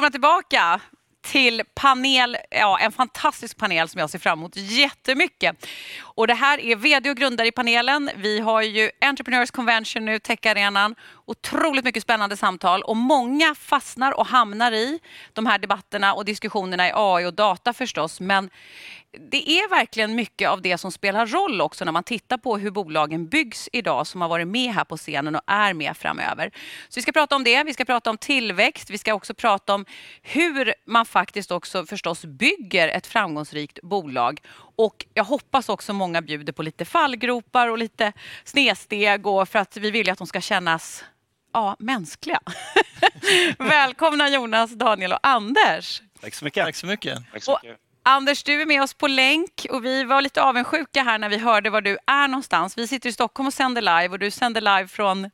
Välkomna tillbaka till panel, ja, en fantastisk panel som jag ser fram emot jättemycket. Och det här är vd och grundare i panelen. Vi har ju Entrepreneurs Convention nu, Techarenan. Otroligt mycket spännande samtal och många fastnar och hamnar i de här debatterna och diskussionerna i AI och data förstås. Men det är verkligen mycket av det som spelar roll också när man tittar på hur bolagen byggs idag som har varit med här på scenen och är med framöver. Så vi ska prata om det, vi ska prata om tillväxt, vi ska också prata om hur man faktiskt också förstås bygger ett framgångsrikt bolag. Och jag hoppas också många bjuder på lite fallgropar och lite snedsteg och för att vi vill ju att de ska kännas ja, mänskliga. Välkomna Jonas, Daniel och Anders. Tack så mycket. Tack så mycket. Tack så mycket. Anders, du är med oss på länk och vi var lite avundsjuka här när vi hörde var du är någonstans. Vi sitter i Stockholm och sänder live och du sänder live från?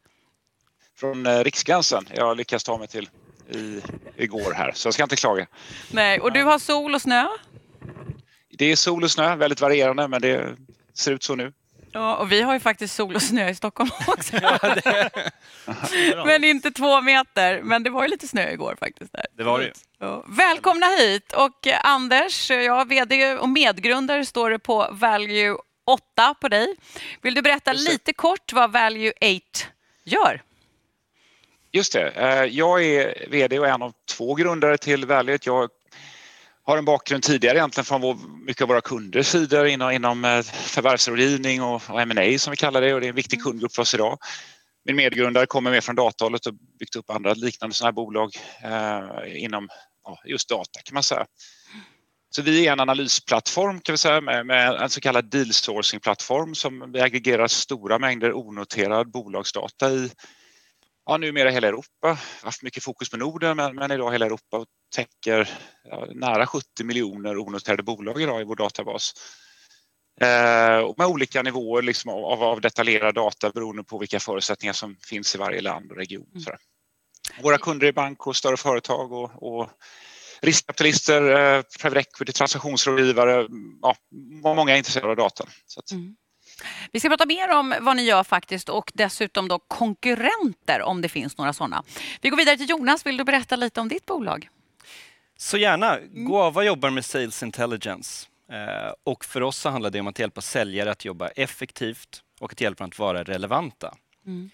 Från eh, Riksgränsen. Jag lyckas ta mig till i, igår här, så jag ska inte klaga. Nej, och du har sol och snö? Det är sol och snö, väldigt varierande, men det ser ut så nu. Ja, och vi har ju faktiskt sol och snö i Stockholm också. men inte två meter. Men det var ju lite snö igår faktiskt. Där. Det var det ja. Välkomna hit. Och eh, Anders, ja, vd och medgrundare står det på Value 8 på dig. Vill du berätta lite kort vad Value 8 gör? Just det. Eh, jag är vd och en av två grundare till Value. Jag har en bakgrund tidigare egentligen från vår, mycket av våra kunders sidor inom, inom eh, förvärvsrådgivning och, och M&A som vi kallar det och det är en viktig kundgrupp för oss idag. Min medgrundare kommer med från datahållet och byggt upp andra liknande sådana här bolag eh, inom ja, just data kan man säga. Så vi är en analysplattform kan vi säga med, med en så kallad deal sourcing plattform som vi aggregerar stora mängder onoterad bolagsdata i ja, numera hela Europa. haft mycket fokus på Norden men, men idag hela Europa och täcker ja, nära 70 miljoner onoterade bolag idag i vår databas. Eh, och med olika nivåer liksom av, av detaljerad data beroende på vilka förutsättningar som finns i varje land och region. Mm. Våra kunder är bank och större företag och, och riskkapitalister, eh, private equity, transaktionsrådgivare. Ja, många är intresserade av data. Mm. Vi ska prata mer om vad ni gör faktiskt och dessutom då konkurrenter om det finns några sådana. Vi går vidare till Jonas. Vill du berätta lite om ditt bolag? Så gärna. Goava jobbar med Sales Intelligence eh, och för oss så handlar det om att hjälpa säljare att jobba effektivt och att hjälpa dem att vara relevanta. Mm.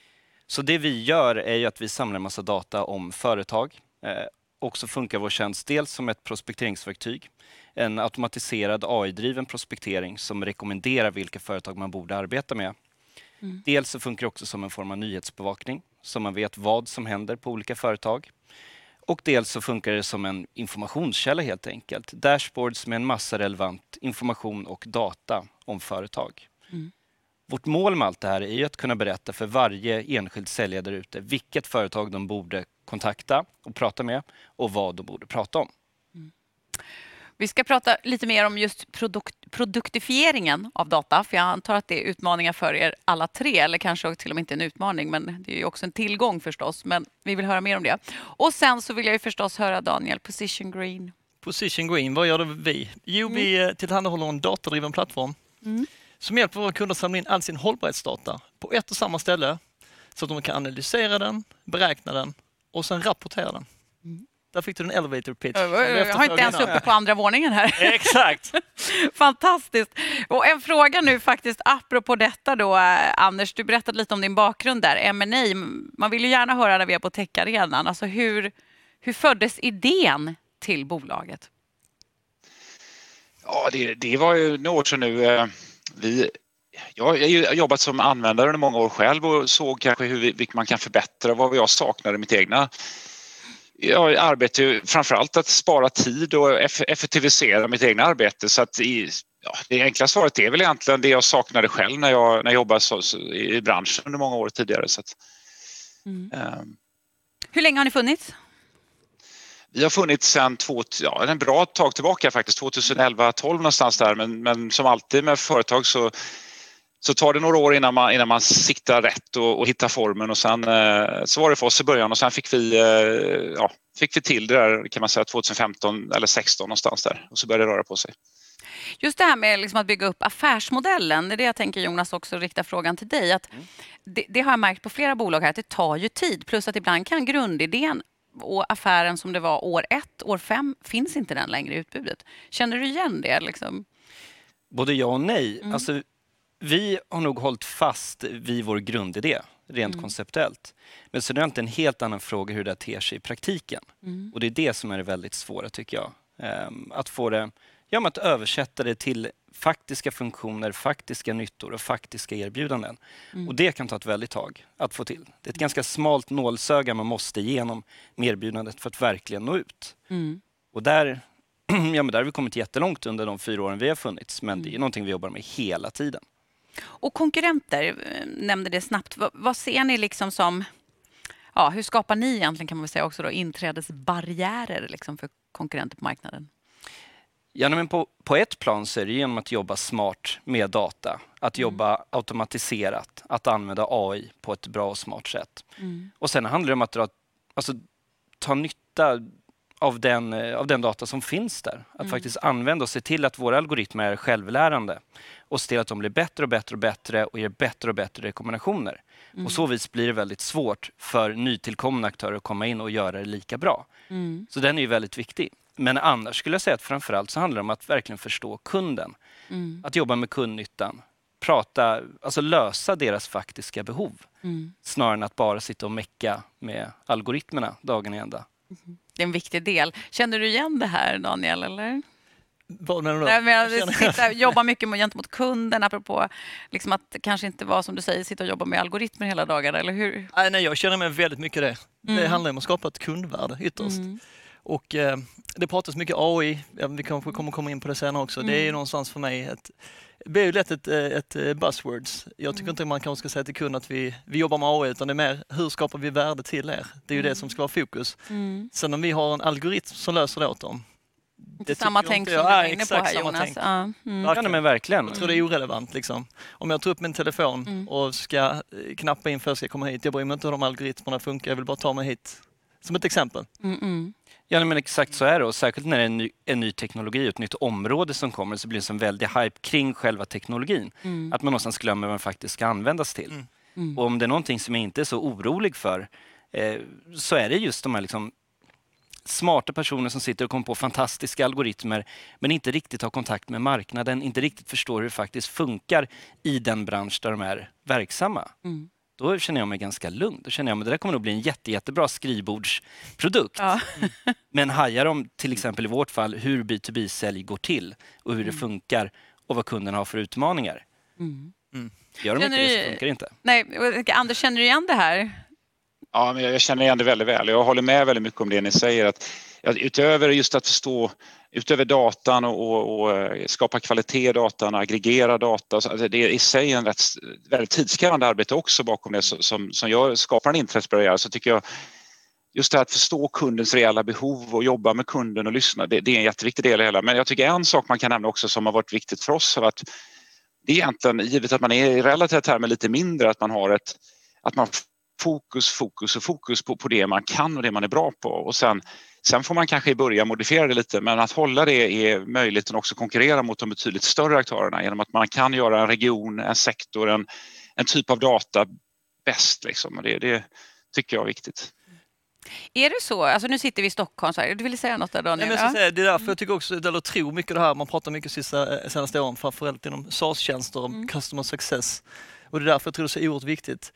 Så det vi gör är att vi samlar en massa data om företag eh, och så funkar vår tjänst dels som ett prospekteringsverktyg en automatiserad AI-driven prospektering som rekommenderar vilka företag man borde arbeta med. Mm. Dels så funkar det också som en form av nyhetsbevakning så man vet vad som händer på olika företag. Och dels så funkar det som en informationskälla helt enkelt. Dashboards med en massa relevant information och data om företag. Mm. Vårt mål med allt det här är att kunna berätta för varje enskild säljare där ute vilket företag de borde kontakta och prata med och vad de borde prata om. Vi ska prata lite mer om just produkt, produktifieringen av data, för jag antar att det är utmaningar för er alla tre, eller kanske till och med inte en utmaning, men det är också en tillgång förstås. Men vi vill höra mer om det. Och sen så vill jag förstås höra Daniel, Position Green. Position Green, vad gör vi? Jo, mm. vi eh, tillhandahåller en datadriven plattform mm. som hjälper våra kunder att samla in all sin hållbarhetsdata på ett och samma ställe så att de kan analysera den, beräkna den och sen rapportera den. Där fick du en elevator pitch. Jag har inte ens uppe på andra våningen här. Exakt. Fantastiskt. Och en fråga nu faktiskt apropå detta då, eh, Anders. Du berättade lite om din bakgrund där, M&A. Man vill ju gärna höra när vi är på techarenan. Alltså hur, hur föddes idén till bolaget? Ja, det, det var ju några år sedan nu. Eh, vi, jag har jobbat som användare under många år själv och såg kanske hur man kan förbättra vad jag saknade i mitt egna jag arbetar framförallt att spara tid och effektivisera mitt egna arbete så att i, ja, det enkla svaret är väl egentligen det jag saknade själv när jag, när jag jobbade så, så, i branschen under många år tidigare. Så att, mm. um, Hur länge har ni funnits? Vi har funnits sedan två, ja, en bra tag tillbaka faktiskt, 2011-12 någonstans där men, men som alltid med företag så så tar det några år innan man, innan man siktar rätt och, och hittar formen och sen eh, så var det för oss i början och sen fick vi, eh, ja, fick vi till det där kan man säga 2015 eller 16 någonstans där och så började det röra på sig. Just det här med liksom att bygga upp affärsmodellen, det är det jag tänker Jonas också rikta frågan till dig. Att mm. det, det, har jag märkt på flera bolag här att det tar ju tid plus att ibland kan grundidén och affären som det var år ett, år fem finns inte den längre i utbudet. Känner du igen det? Liksom? Både ja och nej. Mm. Alltså, vi har nog hållit fast vid vår grundidé rent mm. konceptuellt. Men så är det en helt annan fråga hur det ter sig i praktiken. Mm. Och det är det som är det väldigt svåra tycker jag. Um, att få det, ja, att översätta det till faktiska funktioner, faktiska nyttor och faktiska erbjudanden. Mm. Och det kan ta ett väldigt tag att få till. Det är ett ganska smalt nålsöga man måste igenom med erbjudandet för att verkligen nå ut. Mm. Och där, ja, men där har vi kommit jättelångt under de fyra åren vi har funnits, men det är mm. någonting vi jobbar med hela tiden. Och konkurrenter, eh, nämnde det snabbt. Vad, vad ser ni liksom som... Ja, hur skapar ni egentligen kan man säga också då, inträdesbarriärer liksom för konkurrenter på marknaden? Ja, men på, på ett plan så är det genom att jobba smart med data. Att mm. jobba automatiserat, att använda AI på ett bra och smart sätt. Mm. Och sen handlar det om att dra, alltså, ta nytta av den, eh, av den data som finns där. Att mm. faktiskt använda och se till att våra algoritmer är självlärande och se till att de blir bättre och bättre och bättre och ger bättre och bättre rekommendationer. Mm. Och så vis blir det väldigt svårt för nytillkomna aktörer att komma in och göra det lika bra. Mm. Så den är ju väldigt viktig. Men annars skulle jag säga att framförallt så handlar det om att verkligen förstå kunden. Mm. Att jobba med kundnyttan. Prata, alltså lösa deras faktiska behov. Mm. Snarare än att bara sitta och mecka med algoritmerna dagen i ända. Mm. Det är en viktig del. Känner du igen det här Daniel? Eller? Vad menar du? Nej, men, sitta, jobba mycket gentemot kunden, apropå liksom att kanske inte vara som du säger, sitta och jobba med algoritmer hela dagarna, eller hur? Nej, nej jag känner mig väldigt mycket det. Mm. Det handlar om att skapa ett kundvärde ytterst. Mm. Och eh, det pratas mycket AI, ja, vi kanske kommer komma in på det senare också. Mm. Det är ju mm. någonstans för mig ett, det blir ju lätt ett, eh, ett eh, buzzwords. Jag tycker mm. inte man kanske ska säga till kunden att vi, vi jobbar med AI utan det är mer hur skapar vi värde till er? Det är ju mm. det som ska vara fokus. Mm. Sen om vi har en algoritm som löser det åt dem. Det samma tänk som du är inne på här Jonas. Ja, mm. ja, men verkligen. Jag tror det är orelevant. Liksom. Om jag tar upp min telefon mm. och ska eh, knappa in för att jag ska komma hit. Jag bryr mig inte hur de algoritmerna funkar, jag vill bara ta mig hit. Som ett exempel. Mm Ja, men exakt så är det. Och särskilt när det är en ny, en ny teknologi och ett nytt område som kommer så blir det en väldig hype kring själva teknologin. Mm. Att man någonstans glömmer vad den faktiskt ska användas till. Mm. Mm. Och om det är någonting som jag inte är så orolig för eh, så är det just de här liksom, smarta personer som sitter och kommer på fantastiska algoritmer men inte riktigt har kontakt med marknaden, inte riktigt förstår hur det faktiskt funkar i den bransch där de är verksamma. Mm då känner jag mig ganska lugn. Då känner jag att det där kommer nog bli en jätte, jättebra skrivbordsprodukt. Ja. Men hajar de till exempel i vårt fall hur B2B-sälj går till och hur mm. det funkar och vad kunderna har för utmaningar. Mm. Mm. Gör de känner inte det så funkar det inte. Nej, Anders, känner du igen det här? Ja, men jag känner igen det väldigt väl. Jag håller med väldigt mycket om det ni säger. Att, utöver just att förstå utöver datan och, och, och, eh, skapa kvalitet i datan, aggregera data. Alltså det är i sig en rätt, väldigt tidskrävande arbete också bakom det som, som jag skapar en intressebarriär. Så tycker jag just det här att förstå kundens reella behov och jobba med kunden och lyssna, det, det är en jätteviktig del i hela. Men jag tycker en sak man kan nämna också som har varit viktigt för oss har varit det är egentligen, givet att man är i relativa termer lite mindre, att man har ett att man fokus, fokus och fokus på, på det man kan och det man är bra på och sen Sen får man kanske i början modifiera det lite men att hålla det är möjligheten också konkurrera mot de betydligt större aktörerna genom att man kan göra en region, en sektor, en, en typ av data bäst. Liksom. Det, det tycker jag är viktigt. Är det så? Alltså nu sitter vi i Stockholm. Så här. Du ville säga något där Daniel? Ja, men jag säga, det är därför jag tycker också, eller tror mycket det här, man pratar mycket sista, senaste åren, framförallt inom SaaS-tjänster, om mm. customer success. Och det är därför jag tror det är så oerhört viktigt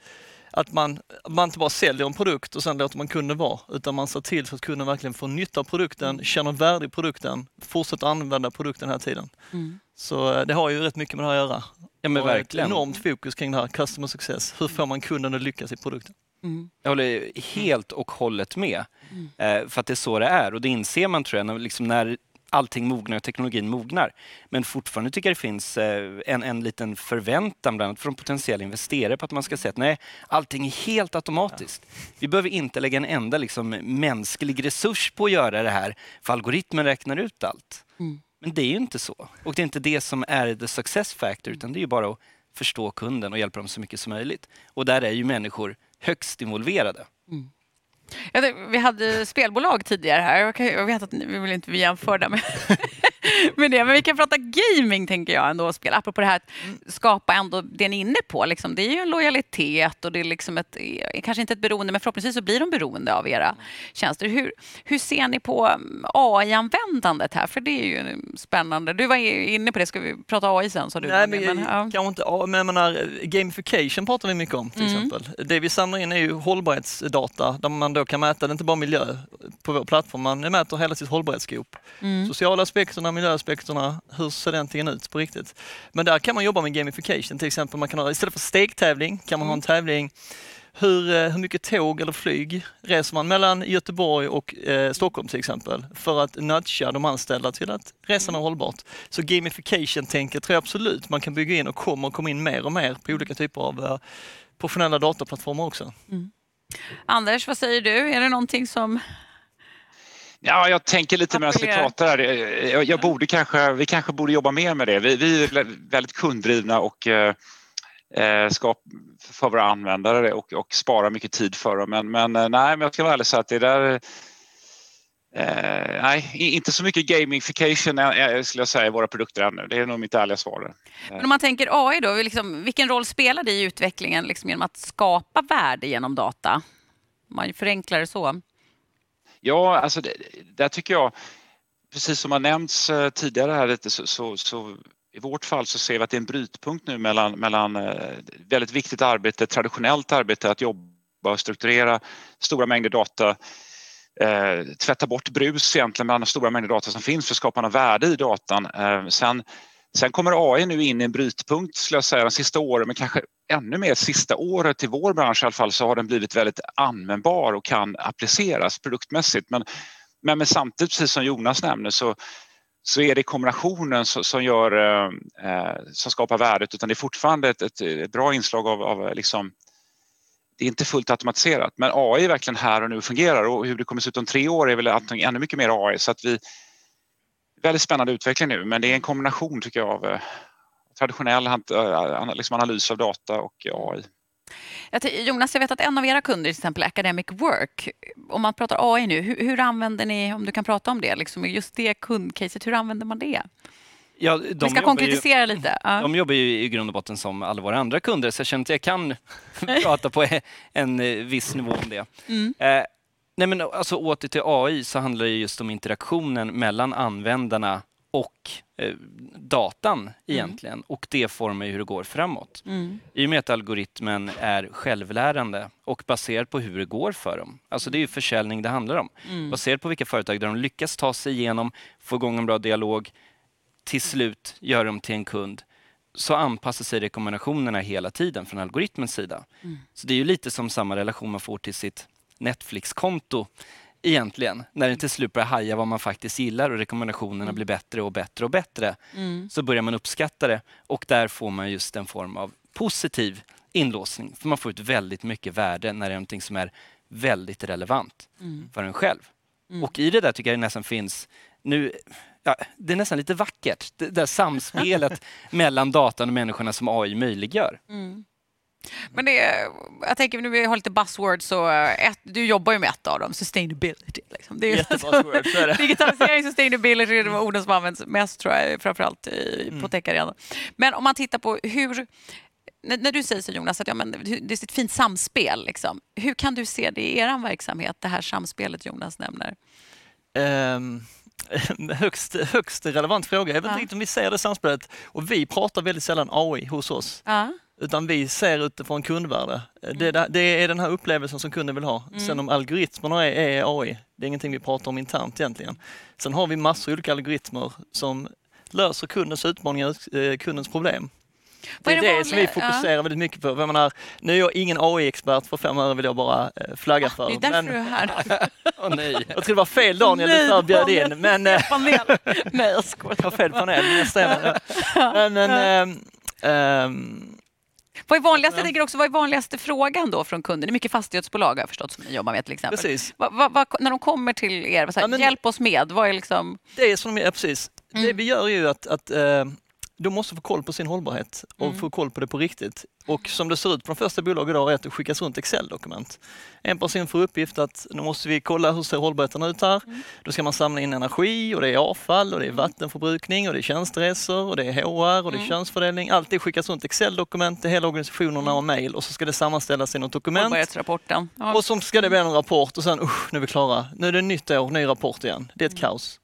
att man, man inte bara säljer en produkt och sen låter man kunden vara, utan man ser till så att kunden verkligen får nytta av produkten, mm. känner värde i produkten, fortsätter använda produkten hela tiden. Mm. Så eh, det har ju rätt mycket med det här att göra. Ja, men verkligen. Ett enormt fokus kring det här, customer success. Hur får man kunden att lyckas i produkten? Mm. Jag håller helt och hållet med. Mm. Eh, för att det är så det är och det inser man tror jag liksom när allting mognar och teknologin mognar. Men fortfarande tycker jag det finns eh, en, en liten förväntan bland annat från potentiella investerare på att man ska säga att nej, allting är helt automatiskt. Vi behöver inte lägga en enda liksom, mänsklig resurs på att göra det här, för algoritmen räknar ut allt. Mm. Men det är ju inte så. Och det är inte det som är the success factor, utan det är ju bara att förstå kunden och hjälpa dem så mycket som möjligt. Och där är ju människor högst involverade. Mm. Vi hade spelbolag tidigare här. Jag vet att vi vill inte jämföra med med det. Men vi kan prata gaming tänker jag ändå, spel. apropå det här att skapa ändå det ni är inne på. Liksom. Det är ju en lojalitet och det är liksom ett, eh, kanske inte ett beroende, men förhoppningsvis så blir de beroende av era tjänster. Hur, hur ser ni på mm, AI-användandet här? För det är ju spännande. Du var inne på det, ska vi prata AI sen? Så du Nej, men, men, ja. kanske inte, ja, men jag menar, gamification pratar vi mycket om till Mm. exempel. Det vi samlar in är ju hållbarhetsdata där man då kan mäta, det är inte bara miljö på vår plattform, man mäter hela sitt hållbarhetsskop. Mm. Sociala aspekterna, miljöaspekterna, hur ser den egentligen ut på riktigt? Men där kan man jobba med gamification, till exempel man kan ha, istället för stegtävling kan man ha en tävling hur, eh, hur mycket tåg eller flyg reser man mellan Göteborg och eh, Stockholm till exempel för att nudga de anställda till att resan är hållbart. Så gamification-tänket tror jag absolut man kan bygga in och kommer komma in mer och mer på olika typer av eh, professionella dataplattformar också. Anders, vad säger du? Är det någonting som... Ja, jag tänker lite medan vi pratar här. Jag, jag borde kanske, vi kanske borde jobba mer med det. Vi, vi är väldigt kunddrivna och eh, eh, skap för våra användare och, och spara mycket tid för dem. Men, men eh, nej, men jag ska vara ärlig säga att det där Eh, nej, inte så mycket gamification eh, skulle jag säga i våra produkter ännu. Det är nog mitt ärliga svar. Men om man tänker AI då, liksom, vilken roll spelar det i utvecklingen liksom, genom att skapa värde genom data? Om man förenklar det så. Ja, alltså det, där tycker jag, precis som har nämnts eh, tidigare här lite, så, så, så i vårt fall så ser vi att det är en brytpunkt nu mellan, mellan eh, väldigt viktigt arbete, traditionellt arbete att jobba och strukturera stora mängder data, eh, tvätta bort brus egentligen mellan de stora mängder data som finns för att skapa något värde i datan. Eh, sen, sen kommer AI nu in i en brytpunkt skulle jag säga de sista åren, men kanske ännu mer sista året i vår bransch i alla fall så har den blivit väldigt användbar och kan appliceras produktmässigt. Men, men, men samtidigt, precis som Jonas nämner, så, så är det kombinationen som, som, gör, eh, eh, som skapar värdet utan det är fortfarande ett, ett, ett bra inslag av, av liksom, det är inte fullt automatiserat men AI är verkligen här och nu och fungerar och hur det kommer se ut om tre år är väl antingen ännu mycket mer AI så att vi väldigt spännande utveckling nu men det är en kombination tycker jag av eh, traditionell eh, liksom analys av data och AI. Jonas, jag vet att en av era kunder, till exempel Academic Work, om man pratar AI nu, hur, hur använder ni, om du kan prata om det, liksom, just det kundcaset, hur använder man det? Ja, Vi de ska jobbar ju- konkretisera lite. Ja. De jobbar ju i grund och botten som alla våra andra kunder, så jag känner att jag kan prata på en eh, viss nivå om det. Mm. Nej men alltså åter till AI så handlar det just om interaktionen mellan användarna och eh, datan egentligen. Och det formar ju hur det går framåt. Mm. I och med att algoritmen är självlärande och baserad på hur det går för dem. Alltså det är ju försäljning det handlar om. Mm. Baserat på vilka företag där de lyckas ta sig igenom, få igång en bra dialog, till slut gör dem till en kund så anpassar sig rekommendationerna hela tiden från algoritmens sida. Mm. Så det är ju lite som samma relation man får till sitt Netflix-konto egentligen. När det till slut börjar haja vad man faktiskt gillar och rekommendationerna blir bättre och bättre och bättre Mm. så börjar man uppskatta det och där får man just en form av positiv inlåsning. För man får ut väldigt mycket värde när det är någonting som är väldigt relevant Mm. för en själv. Mm. Och i det där tycker jag det nästan finns, nu, ja, det är nästan lite vackert, det där samspelet mellan datan och människorna som AI möjliggör. Men det, är- jag tänker nu vi har lite buzzwords och eh, ett, du jobbar ju med ett av dem, sustainability. Liksom. Det är ju- Jättebra word, så är det. Digitalisering, sustainability är de orden som används mest tror jag, framförallt i, på Mm. techarenan. Men om man tittar på hur, när, du säger så Jonas, att ja, men, det är ett fint samspel. Liksom. Hur kan du se det i er verksamhet, det här samspelet Jonas nämner? Ehm, högst, högst relevant fråga. Jag vet Ja. inte riktigt om vi ser det samspelet. Och vi pratar väldigt sällan AI hos oss. Ja. Utan vi ser utifrån kundvärde. Det, är det- det är den här upplevelsen som kunden vill ha. Sen om algoritmerna är, är AI, det är ingenting vi pratar om internt egentligen. Sen har vi massor av olika algoritmer som löser kundens utmaningar, eh, kundens problem. Det är det, det som vi fokuserar väldigt mycket på. Jag menar, nu är jag ingen AI-expert, för fem öre vill jag bara eh, flagga för. Det är därför Men du är här. Åh nej. jag tror det var fel Daniel Nej, du förbjöd Daniel. in. Men, eh. Nej, jag skojar. jag har fel panel, men jag stämmer. Men, men, ehm, ehm, Vad är vanligaste, Ja. jag tänker också, vad är vanligaste frågan då från kunden? Det är mycket fastighetsbolag har jag förstått som ni jobbar med till exempel. precis. Va, va, va, när de kommer till er, så här, Ja, men- hjälp oss med, vad är liksom... Det är som, ja, precis. Det Mm. vi gör är ju att, att eh, de måste få koll på sin hållbarhet och Mm. få koll på det på riktigt. Och som det ser ut på de flesta bolag idag är att det skickas runt Excel-dokument. En person får uppgift att nu måste vi kolla hur ser hållbarheten ut här. Mm. Då ska man samla in energi och det är avfall och det är vattenförbrukning och det är tjänsteresor och det är HR och det är Mm. könsfördelning. Allt det skickas runt Excel-dokument till hela organisationerna och mejl och så ska det sammanställas i något dokument. Hållbarhetsrapporten. Ja. Och så ska det bli en rapport och sen usch, nu är vi klara. Nu är det nytt år, ny rapport igen. Det är ett kaos.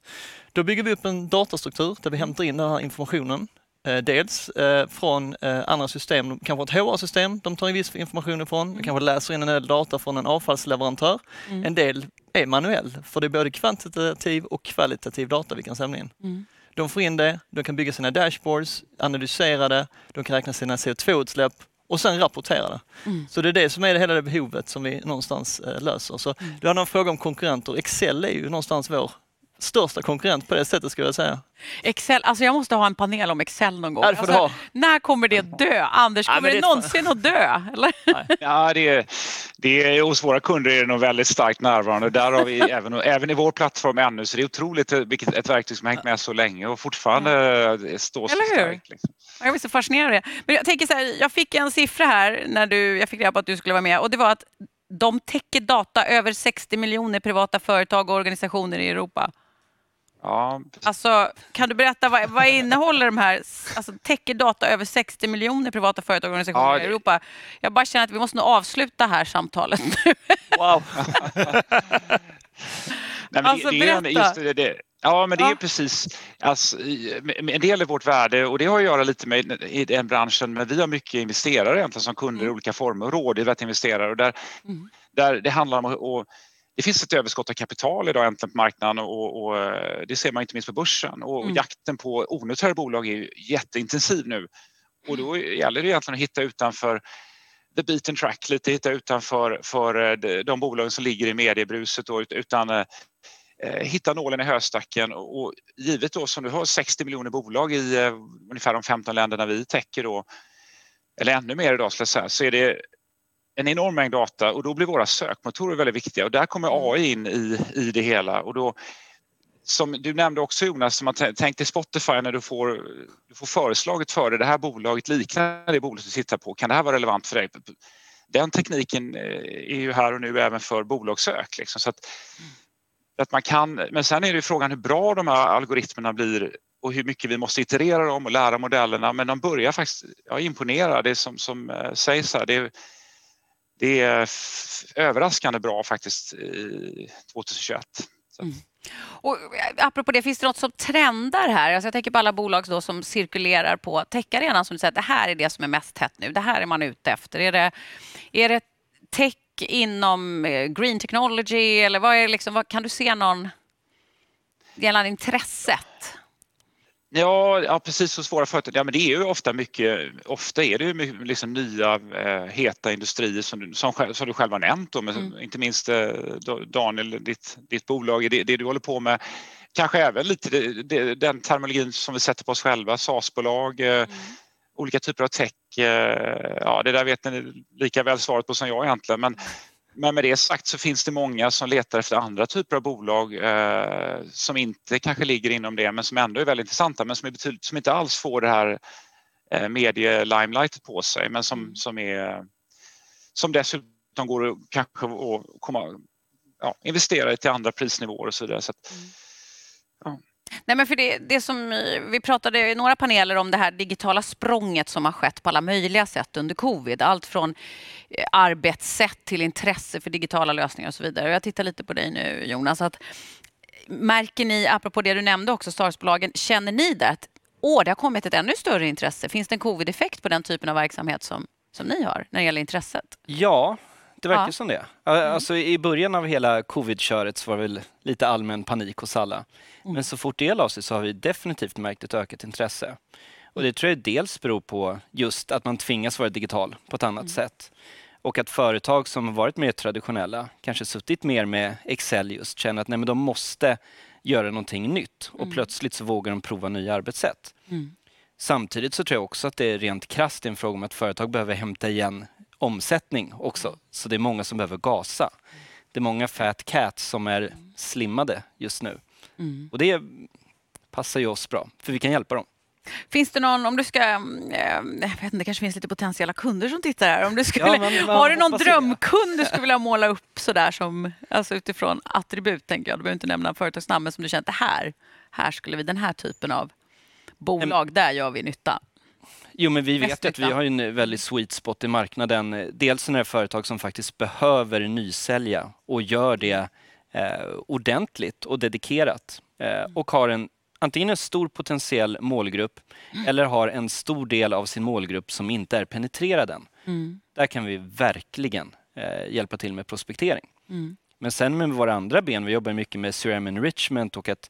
Då bygger vi upp en datastruktur där vi hämtar in den här informationen. Eh, dels eh, från eh, andra system, kanske ett HR-system de tar en viss information ifrån. De kanske läser in en del data från en avfallsleverantör. Mm. En del är manuell, för det är både kvantitativ och kvalitativ data vi kan samla in. Mm. De får in det, de kan bygga sina dashboards, analysera det, de kan räkna sina CO2-utsläpp och sen rapportera det. Mm. Så det är det som är det hela det behovet som vi någonstans löser. Så Mm. du hade en fråga om konkurrenter. Excel är ju någonstans vår största konkurrent på det sättet skulle jag säga. Excel, alltså jag måste ha en panel om Excel någon gång. Ja, alltså. När kommer det dö? Anders, Ja, kommer men det det någonsin att dö? Eller? Ja, det är, det är, hos våra kunder är det nog väldigt starkt närvarande. Där har vi även, även i vår plattform ännu, så det är otroligt eh, vilket ett verktyg som har hängt med så länge och fortfarande eh, står så Eller hur? starkt. Liksom. Jag blir så fascinerad av det. Men jag tänker så här, jag fick en siffra här när du, jag fick reda på att du skulle vara med och det var att de täcker data över 60 miljoner privata företag och organisationer i Europa. Ja, Alltså, kan du berätta vad, vad innehåller de här, alltså täcker data över 60 miljoner privata företag och organisationer Ja, i det- Europa? Jag bara känner att vi måste nog avsluta här samtalet nu. Wow! Nej, Alltså, det, det berätta. just det, det, ja, men det Ja. är precis alltså, i- en del av vårt värde och det har att göra lite med i den branschen, men vi har mycket investerare egentligen som kunder i olika former och rådgivet investerare och där, Mm. där det handlar om att det finns ett överskott av kapital idag äntligen på marknaden och, och eh, det ser man inte minst på börsen. Och, Mm. jakten på onoterade bolag är jätteintensiv nu. Och då gäller det egentligen att hitta utanför the beaten track lite, hitta utanför för eh, de, bolagen som ligger i mediebruset då, ut- utan eh, eh, hitta nålen i höstacken. Och, och givet då som du har 60 miljoner bolag i eh, ungefär de 15 länderna vi täcker då, eller ännu mer idag skulle jag säga, så är det en enorm mängd data och då blir våra sökmotorer väldigt viktiga och där kommer AI in i, i det hela och då som du nämnde också Jonas, som man t- tänk dig Spotify när du får, du får föreslaget för dig, det här bolaget liknar det bolaget du tittar på, kan det här vara relevant för dig? Den tekniken eh, är ju här och nu även för bolagssök. Liksom, så att, att man kan, men sen är det frågan hur bra de här algoritmerna blir och hur mycket vi måste iterera dem och lära modellerna men de börjar faktiskt ja, imponera. Det som, som eh, sägs här, det, är- det är överraskande bra faktiskt 2021. Så. Mm. Och eh, apropå det, finns det något som trendar här? Alltså jag tänker på alla bolag då som cirkulerar på techarenan som säger att det här är det som är mest hett nu. Det här är man ute efter. Är det, är det tech inom eh, green technology eller vad är liksom, vad, kan du se någon gällande intresset? Ja, ja precis så svåra företag. Ja, men det är ju ofta mycket, ofta är det ju mycket, liksom nya eh, heta industrier som du, som, som du själv har nämnt då, men Mm. inte minst eh, Daniel, ditt, ditt bolag, det, det du håller på med. Kanske även lite det, det, den terminologin som vi sätter på oss själva, SaaS-bolag, eh, olika typer av tech. Eh, ja, det där vet ni lika väl svaret på som jag egentligen. Men, men med det sagt så finns det många som letar efter andra typer av bolag eh, som inte kanske ligger inom det men som ändå är väldigt intressanta men som, är betydligt, som inte alls får det här eh, medie-limelightet på sig men som, Mm. som, är, som dessutom går att kanske att komma, ja, investera i till andra prisnivåer och så vidare. Så att, Nej, men för det, det som eh, vi pratade i några paneler om det här digitala språnget som har skett på alla möjliga sätt under covid. Allt från eh, arbetssätt till intresse för digitala lösningar och så vidare. Jag tittar lite på dig nu Jonas. Att, eh, märker ni, apropå det du nämnde också, Startbolagen, känner ni det att åh, det har kommit ett ännu större intresse? Finns det en covid-effekt på den typen av verksamhet som, som ni har när det gäller intresset? Ja, det verkar Ja. som det. Alltså, I början av hela covid-köret så var det väl lite allmän panik hos alla. Men så fort det la sig så har vi definitivt märkt ett ökat intresse. Och det tror jag dels beror på just att man tvingas vara digital på ett annat sätt. Och att företag som har varit mer traditionella, kanske suttit mer med Excel just, känner att nej, men de måste göra någonting nytt och plötsligt så vågar de prova nya arbetssätt. Samtidigt så tror jag också att det är rent krasst en fråga om att företag behöver hämta igen omsättning också. Så det är många som behöver gasa. Det är många fat cats som är slimmade just nu. Och det passar ju oss bra, för vi kan hjälpa dem. Finns det någon, om du ska, eh, jag vet inte, det kanske finns lite potentiella kunder som tittar här. Om du skulle, Ja, men har du någon drömkund du skulle vilja måla upp sådär som, alltså utifrån attribut tänker jag, du behöver inte nämna företagsnamn, men som du känner att det här, här skulle vi, den här typen av bolag, där gör vi nytta. Jo, men vi vet att vi har en väldigt sweet spot i marknaden. Dels när det är företag som faktiskt behöver nysälja och gör det eh, ordentligt och dedikerat eh, och har en antingen en stor potentiell målgrupp eller har en stor del av sin målgrupp som inte är penetrerad än. Mm. Där kan vi verkligen eh, hjälpa till med prospektering. Mm. Men sen med våra andra ben, vi jobbar mycket med CRM enrichment och att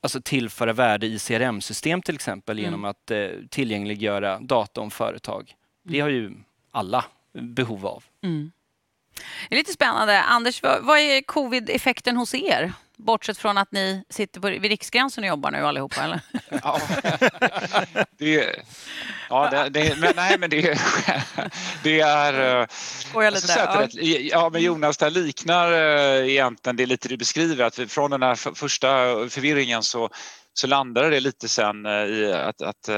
alltså tillföra värde i CRM-system till exempel genom att eh, tillgängliggöra data om företag. Det har ju alla behov av. Mm. Det är lite spännande. Anders, vad, vad är covid-effekten hos er? Bortsett från att ni sitter på, vid Riksgränsen och jobbar nu allihopa, eller? Ja, det, ja, det, det, men nej, men det, det är... eh, jag lite. att Ja. det, ja, men Jonas, det liknar eh, egentligen det lite du beskriver, att från den här första förvirringen så, så landade det lite sen eh, i att, att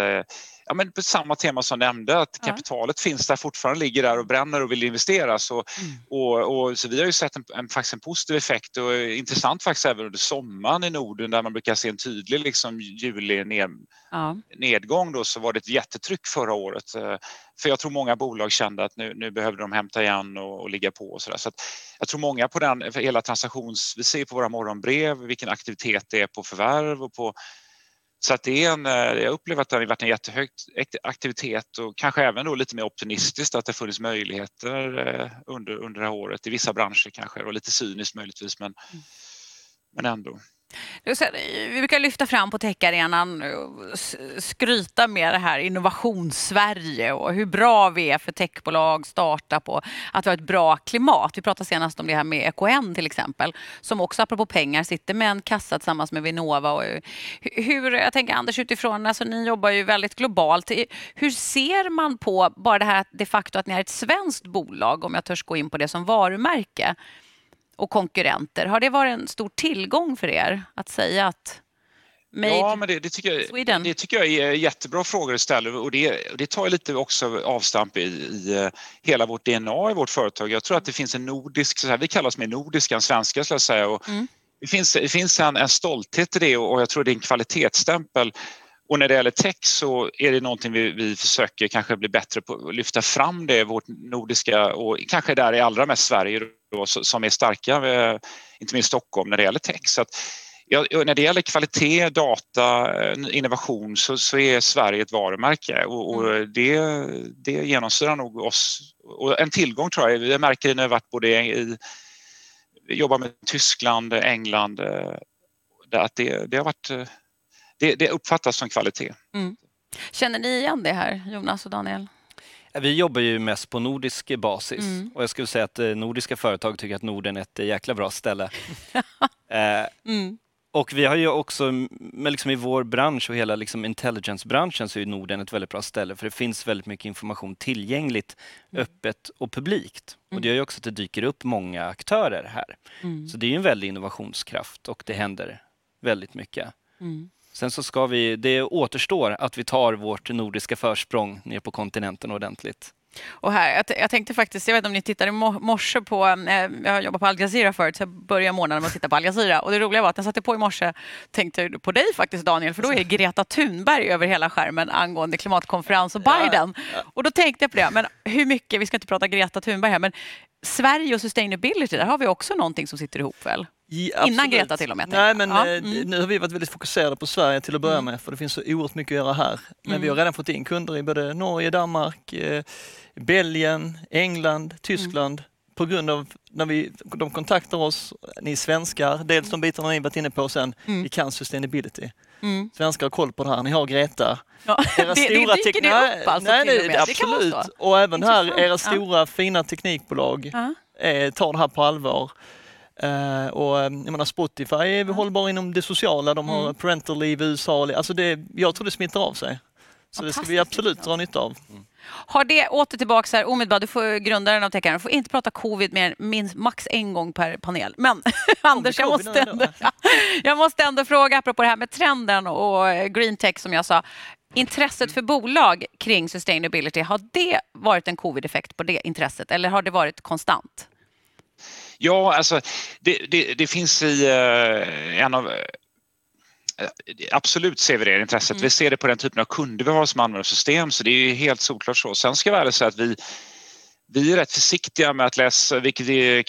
ja, men på samma tema som nämnde, att kapitalet finns där fortfarande, ligger där och bränner och vill investera. Så, Mm. och, och, så vi har ju sett en, en, faktiskt en positiv effekt och intressant faktiskt även under sommaren i Norden där man brukar se en tydlig liksom, juli ner, Ja. nedgång då så var det ett jättetryck förra året. Eh, För jag tror många bolag kände att nu, nu behövde de hämta igen och, och ligga på och så där. Så att jag tror många på den, hela transaktions, vi ser på våra morgonbrev vilken aktivitet det är på förvärv och på så att det är en, eh, jag upplever att det har varit en jättehög aktivitet och kanske även då lite mer optimistiskt att det funnits möjligheter eh, under, under det här året i vissa branscher kanske och lite cyniskt möjligtvis men, men ändå. Vi brukar lyfta fram på techarenan och skryta med det här innovationssverige och hur bra vi är för techbolag, startup och att vi har ett bra klimat. Vi pratade senast om det här med EKN till exempel, som också apropå pengar sitter med en kassa tillsammans med Vinnova. Och hur, jag tänker Anders utifrån, alltså ni jobbar ju väldigt globalt. Hur ser man på bara det här de facto att ni är ett svenskt bolag, om jag törs gå in på det som varumärke? Och konkurrenter. Har det varit en stor tillgång för er att säga att Made Ja, men det, det, tycker jag, Sweden. det tycker jag är jättebra frågor att ställa och det, det tar lite också avstamp i, i eh, hela vårt DNA i vårt företag. Jag tror att det finns en nordisk, så här, vi kallar oss mer nordiska än svenska skulle jag säga. Och Mm. det finns, det finns en, en stolthet i det och, jag tror det är en kvalitetsstämpel. Och när det gäller tech så är det någonting vi, vi försöker kanske bli bättre på att lyfta fram det, vårt nordiska och kanske där i allra mest Sverige då, som är starka, eh, inte minst Stockholm när det gäller tech. Så att, Ja, när det gäller kvalitet, data, eh, innovation så, så är Sverige ett varumärke och, och det, det genomsyrar nog oss. Och en tillgång tror jag, jag märker det när jag varit både i, jobbar med Tyskland, England, eh, att det, det har varit det, det uppfattas som kvalitet. Känner ni igen det här, Jonas och Daniel? Vi jobbar ju mest på nordisk basis Mm. och jag skulle säga att eh, nordiska företag tycker att Norden är ett eh, jäkla bra ställe. eh, Mm. och vi har ju också, men liksom i vår bransch och hela liksom intelligence-branschen så är Norden ett väldigt bra ställe för det finns väldigt mycket information tillgängligt, Mm. öppet och publikt. Och det gör ju också att det dyker upp många aktörer här. Mm. Så det är ju en väldig innovationskraft och det händer väldigt mycket. Mm. Sen så ska vi, det återstår att vi tar vårt nordiska försprång ner på kontinenten ordentligt. Och här, jag, tänkte faktiskt, jag vet inte om ni tittade i mo- morse på, eh, jag jobbar på Al Jazeera förut, så jag börjar morgonen med att titta på Al Jazeera. Och det roliga var att när jag satte på i morse tänkte på dig faktiskt Daniel, för då är Greta Thunberg över hela skärmen angående klimatkonferens och Biden. Och då tänkte jag på det, men hur mycket, vi ska inte prata Greta Thunberg här, men Sverige och sustainability, där har vi också någonting som sitter ihop väl? Ja, Innan. Greta till och med, Nej, men. Ja, eh, mm. nu har vi varit väldigt fokuserade på Sverige till att börja med, för det finns så oerhört mycket att göra här. Men Mm. vi har redan fått in kunder i både Norge, Danmark, eh, Belgien, England, Tyskland. På grund av när vi, de kontaktar oss, ni svenskar, dels de bitarna ni varit inne på sen, Mm. vi kan sustainability. Mm. Svenskar har koll på det här, ni har Greta. Ja, Era det, det stora dyker tek- det upp alltså nej, nej. Det absolut. Och även här, era Ja. stora fina teknikbolag Ja. eh, tar det här på allvar. Eh, och eh, jag menar Spotify är väl hållbar inom det sociala, de har Mm. parental leave i USA. Alltså det, jag tror det smittar av sig. Så det ska vi absolut dra nytta av. Har det, åter tillbaka här, omedelbart, du får grundaren av Teckaren, du får inte prata covid mer minst max en gång per panel. Men Anders, jag måste, ändå, jag måste ändå fråga, apropå det här med trenden och eh, green tech som jag sa. Intresset för bolag kring sustainability, har det varit en covid-effekt på det intresset eller har det varit konstant? Ja, alltså det, det, det finns i uh, en av Eh, absolut ser vi det intresset. Mm. Vi ser det på den typen av kunder vi har som använder system så det är helt solklart så. Sen ska jag väl säga att vi, vi är rätt försiktiga med att läsa, vilket vi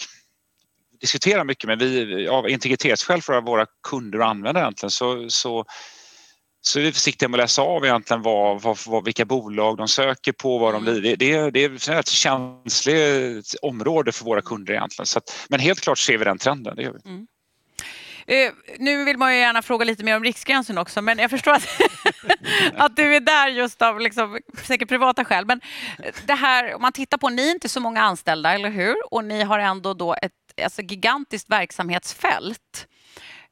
diskuterar mycket, men vi av integritetsskäl för våra kunder och användare egentligen så, så, så är vi försiktiga med att läsa av egentligen vad, vad, vad vilka bolag de söker på, vad de mm. det, det, det är ett känsligt område för våra kunder egentligen. Så att, men helt klart ser vi den trenden, det gör vi. Mm. Uh, nu vill man ju gärna fråga lite mer om Riksgränsen också, men jag förstår att, att du är där just av liksom, säkert privata skäl. Men det här, om man tittar på, ni är inte så många anställda, eller hur? Och ni har ändå då ett alltså, gigantiskt verksamhetsfält.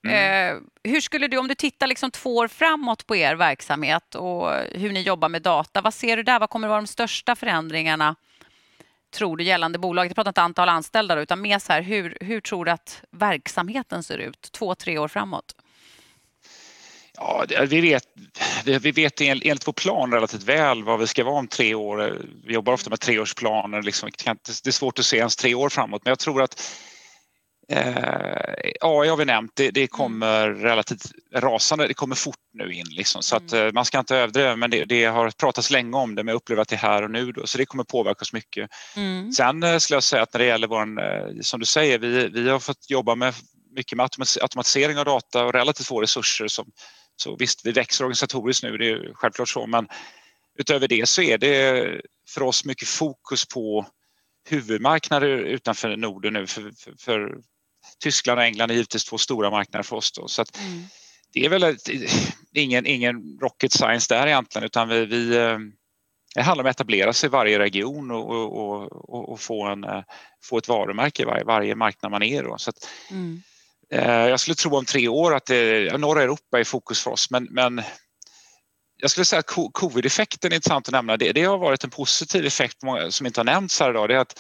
Mm. Uh, hur skulle du, om du tittar liksom två år framåt på er verksamhet och hur ni jobbar med data, vad ser du där? Vad kommer att vara de största förändringarna tror du gällande bolaget? Jag pratar inte antal anställda utan mer så här, hur, hur tror du att verksamheten ser ut två, tre år framåt? Ja, vi vet, vi vet enligt vår plan relativt väl vad vi ska vara om tre år. Vi jobbar ofta med treårsplaner. Liksom. Det är svårt att se ens tre år framåt men jag tror att Eh, AI har vi nämnt, det, det, kommer relativt rasande, det kommer fort nu in liksom. så att mm. eh, man ska inte överdriva men det, det, har pratats länge om det men jag upplever att det är här och nu då, så det kommer påverka oss mycket. Mm. Sen eh, skulle jag säga att när det gäller vår, eh, som du säger, vi, vi har fått jobba med mycket med automatisering av data och relativt få resurser som, så visst, vi växer organisatoriskt nu, det är självklart så men utöver det så är det för oss mycket fokus på huvudmarknader utanför Norden nu för, för, för Tyskland och England är givetvis två stora marknader för oss. Då. Så mm. Det är väl ett, ingen, ingen rocket science där egentligen utan vi, vi eh, det handlar om att etablera sig i varje region och, och, och, och få, en, eh, få ett varumärke i varje, varje marknad man är. Då. Så att, mm. eh, jag skulle tro om tre år att det, norra Europa är fokus för oss men, men jag skulle säga att covid-effekten är intressant att nämna. Det, det har varit en positiv effekt som inte har nämnts här idag. Det är att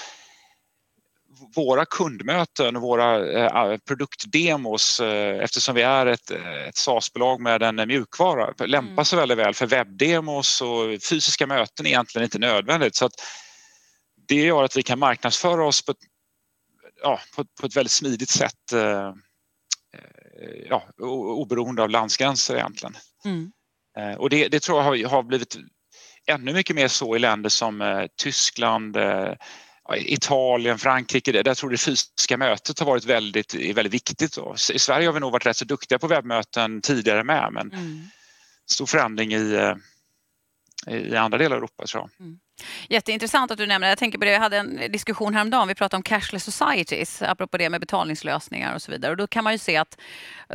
våra kundmöten och våra eh, produktdemos eh, eftersom vi är ett, ett SaaS-bolag med en mjukvara lämpar mm. sig väldigt väl för webbdemos och fysiska möten är egentligen inte nödvändigt. Så att det gör att vi kan marknadsföra oss på ja, på, på ett väldigt smidigt sätt eh, ja, oberoende av landsgränser egentligen. Mm. Och det, det, tror jag har, har blivit ännu mycket mer så i länder som Tyskland, Italien, Frankrike, där tror jag det fysiska mötet har varit väldigt, väldigt viktigt. Då. I Sverige har vi nog varit rätt så duktiga på webbmöten tidigare med men mm. stor förändring i, eh, i andra delar av Europa tror jag. Mm. Jätteintressant att du nämner det. Jag tänker på det, jag hade en diskussion häromdagen, vi pratade om cashless societies, apropå det med betalningslösningar och så vidare. Och då kan man ju se att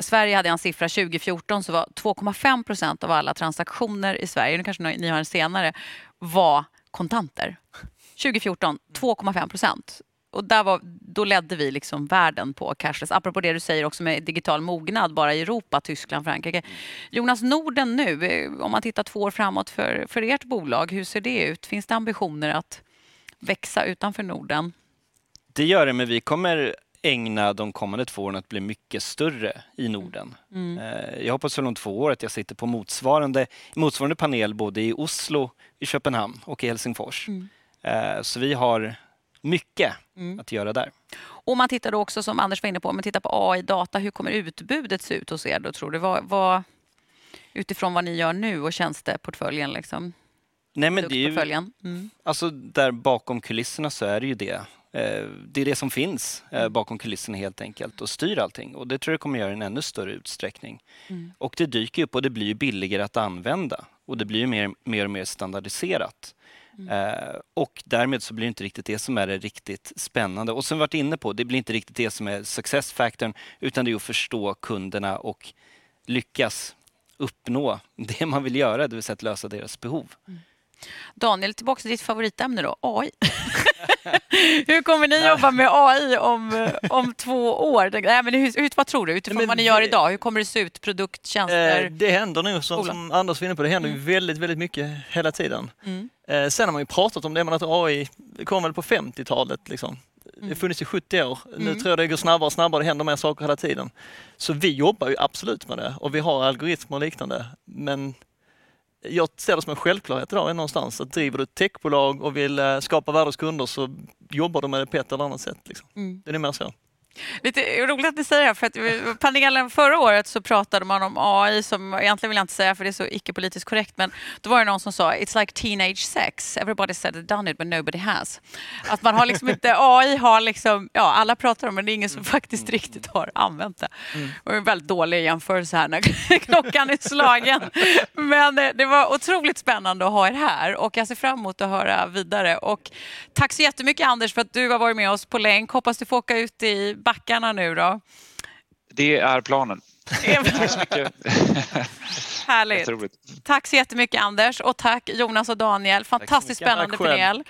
Sverige hade en siffra 2014 så var 2,5 procent av alla transaktioner i Sverige, nu kanske ni har en senare, var kontanter. 2014, 2,5 procent. Och där var, då ledde vi liksom världen på cashless. Apropå det du säger också med digital mognad bara i Europa, Tyskland, Frankrike. Jonas, Norden nu, eh, om man tittar två år framåt för, för ert bolag, hur ser det ut? Finns det ambitioner att växa utanför Norden? Det gör det, men vi kommer ägna de kommande två åren att bli mycket större i Norden. Mm. Eh, jag hoppas väl om två år att jag sitter på motsvarande, motsvarande panel både i Oslo, i Köpenhamn och i Helsingfors. Mm. Eh, så vi har mycket mm. att göra där. Om man tittar också, som Anders var inne på, om man tittar på AI-data, hur kommer utbudet se ut hos er då tror du? Vad, vad, utifrån vad ni gör nu och tjänsteportföljen liksom? Nej, men det är ju, mm. alltså där bakom kulisserna så är det ju det. Eh, det är det som finns eh, mm. bakom kulisserna helt enkelt och styr allting och det tror jag kommer göra i en ännu större utsträckning. Mm. Och det dyker upp och det blir billigare att använda och det blir mer, mer och mer standardiserat. Mm. Eh, och därmed så blir det inte riktigt det som är det riktigt spännande. Och som vi varit inne på, det blir inte riktigt det som är success factorn utan det är att förstå kunderna och lyckas uppnå det man vill göra, det vill säga att lösa deras behov. Mm. Daniel, tillbaka till ditt favoritämne då, AI. Hur kommer ni jobba med AI om, om två år? Nej, men hur, hur, vad tror du utifrån Men vad ni gör idag? Hur kommer det se ut? Produkt, tjänster? Eh, det händer nu, som, som Anders var inne på, det händer ju väldigt, väldigt mycket hela tiden. Mm. Eh, sen har man ju pratat om det, men att AI kom väl på 50-talet. Liksom. Det har funnits i 70 år. Nu Mm. tror jag det går snabbare och snabbare, det händer mer saker hela tiden. Så vi jobbar ju absolut med det och vi har algoritmer och liknande. Men jag ser det som en självklarhet idag någonstans att driver du ett techbolag och vill eh, skapa värde hos kunder så jobbar du med det på ett eller annat sätt. Liksom. Mm. Det är mer så. Lite roligt att ni säger det, för att panelen förra året så pratade man om AI som, egentligen vill jag inte säga för det är så icke-politiskt korrekt, men då var det någon som sa it's like teenage sex, everybody said it done it but nobody has. Att man har liksom inte, AI har liksom, ja alla pratar om det men det är ingen som faktiskt riktigt har använt det. Det var en väldigt dålig jämförelse här när klockan är slagen. Men eh, det var otroligt spännande att ha er här och jag ser fram emot att höra vidare. Och tack så jättemycket Anders för att du har varit med oss på länk. Hoppas du får åka ut i backarna nu då. Det är planen. Tack så mycket. Härligt. Tack så jättemycket Anders och tack Jonas och Daniel. Fantastiskt spännande panel.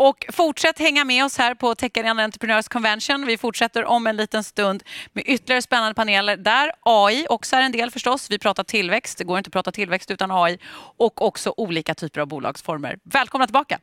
Och fortsätt hänga med oss här på Tech Arena Entrepreneurs Convention. Vi fortsätter om en liten stund med ytterligare spännande paneler där AI också är en del förstås. Vi pratar tillväxt, det går inte att prata tillväxt utan AI och också olika typer av bolagsformer. Välkomna tillbaka!